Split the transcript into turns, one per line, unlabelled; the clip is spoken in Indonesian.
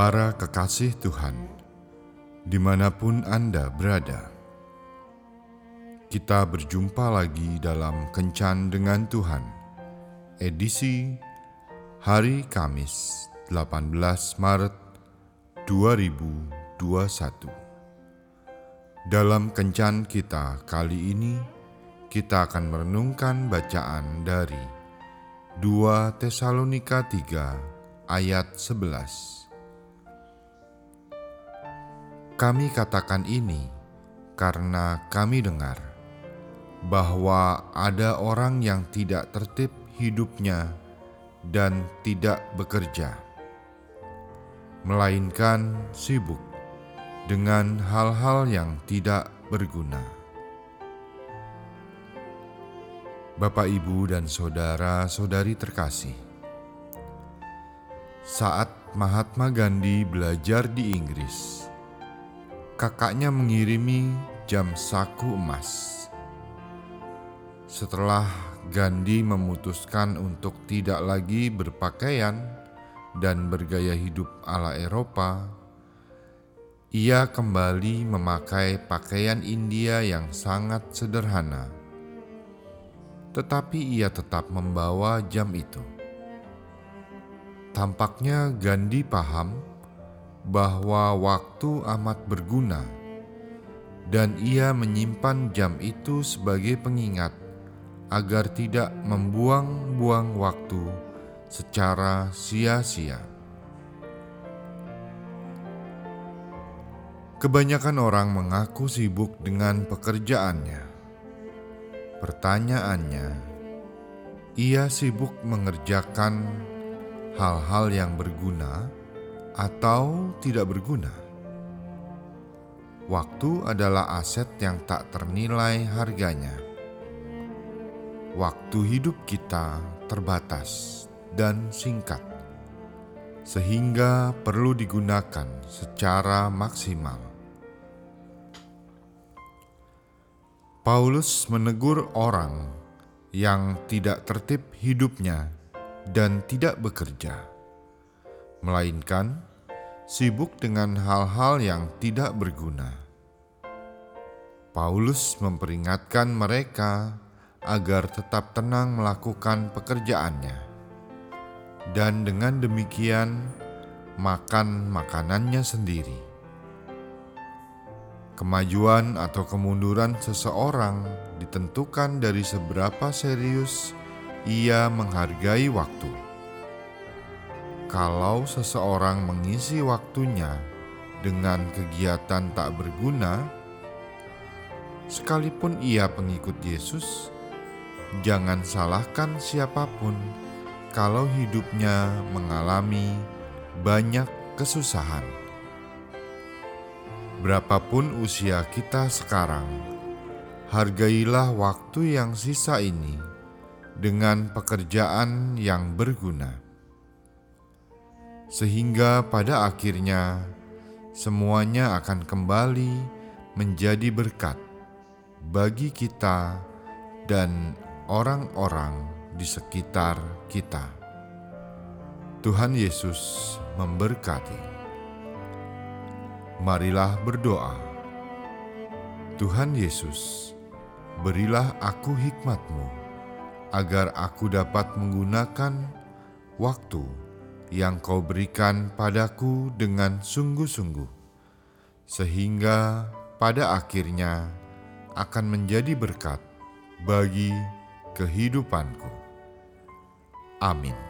Para kekasih Tuhan, di mana pun Anda berada, kita berjumpa lagi dalam Kencan dengan Tuhan, edisi hari Kamis 18 Maret 2021. Dalam Kencan kita kali ini, kita akan merenungkan bacaan dari 2 Tesalonika 3 ayat 11. Kami katakan ini karena kami dengar bahwa ada orang yang tidak tertib hidupnya dan tidak bekerja, melainkan sibuk dengan hal-hal yang tidak berguna. Bapak, ibu, dan saudara-saudari terkasih, saat Mahatma Gandhi belajar di Inggris kakaknya mengirimi jam saku emas. Setelah Gandhi memutuskan untuk tidak lagi berpakaian dan bergaya hidup ala Eropa, ia kembali memakai pakaian India yang sangat sederhana. Tetapi ia tetap membawa jam itu. Tampaknya Gandhi paham bahwa waktu amat berguna, dan ia menyimpan jam itu sebagai pengingat agar tidak membuang-buang waktu secara sia-sia. Kebanyakan orang mengaku sibuk dengan pekerjaannya. Pertanyaannya, ia sibuk mengerjakan hal-hal yang berguna atau tidak berguna. Waktu adalah aset yang tak ternilai harganya. Waktu hidup kita terbatas dan singkat, sehingga perlu digunakan secara maksimal. Paulus menegur orang yang tidak tertib hidupnya dan tidak bekerja, melainkan sibuk dengan hal-hal yang tidak berguna. Paulus memperingatkan mereka agar tetap tenang melakukan pekerjaannya, dan dengan demikian makan makanannya sendiri. Kemajuan atau kemunduran seseorang ditentukan dari seberapa serius ia menghargai waktu. Kalau seseorang mengisi waktunya dengan kegiatan tak berguna, sekalipun ia pengikut Yesus, jangan salahkan siapa pun kalau hidupnya mengalami banyak kesusahan. Berapapun usia kita sekarang, hargailah waktu yang sisa ini dengan pekerjaan yang berguna sehingga pada akhirnya semuanya akan kembali menjadi berkat bagi kita dan orang-orang di sekitar kita. Tuhan Yesus memberkati. Marilah berdoa. Tuhan Yesus, berilah aku hikmat-Mu agar aku dapat menggunakan waktu yang kau berikan padaku dengan sungguh-sungguh, sehingga pada akhirnya akan menjadi berkat bagi kehidupanku. Amin.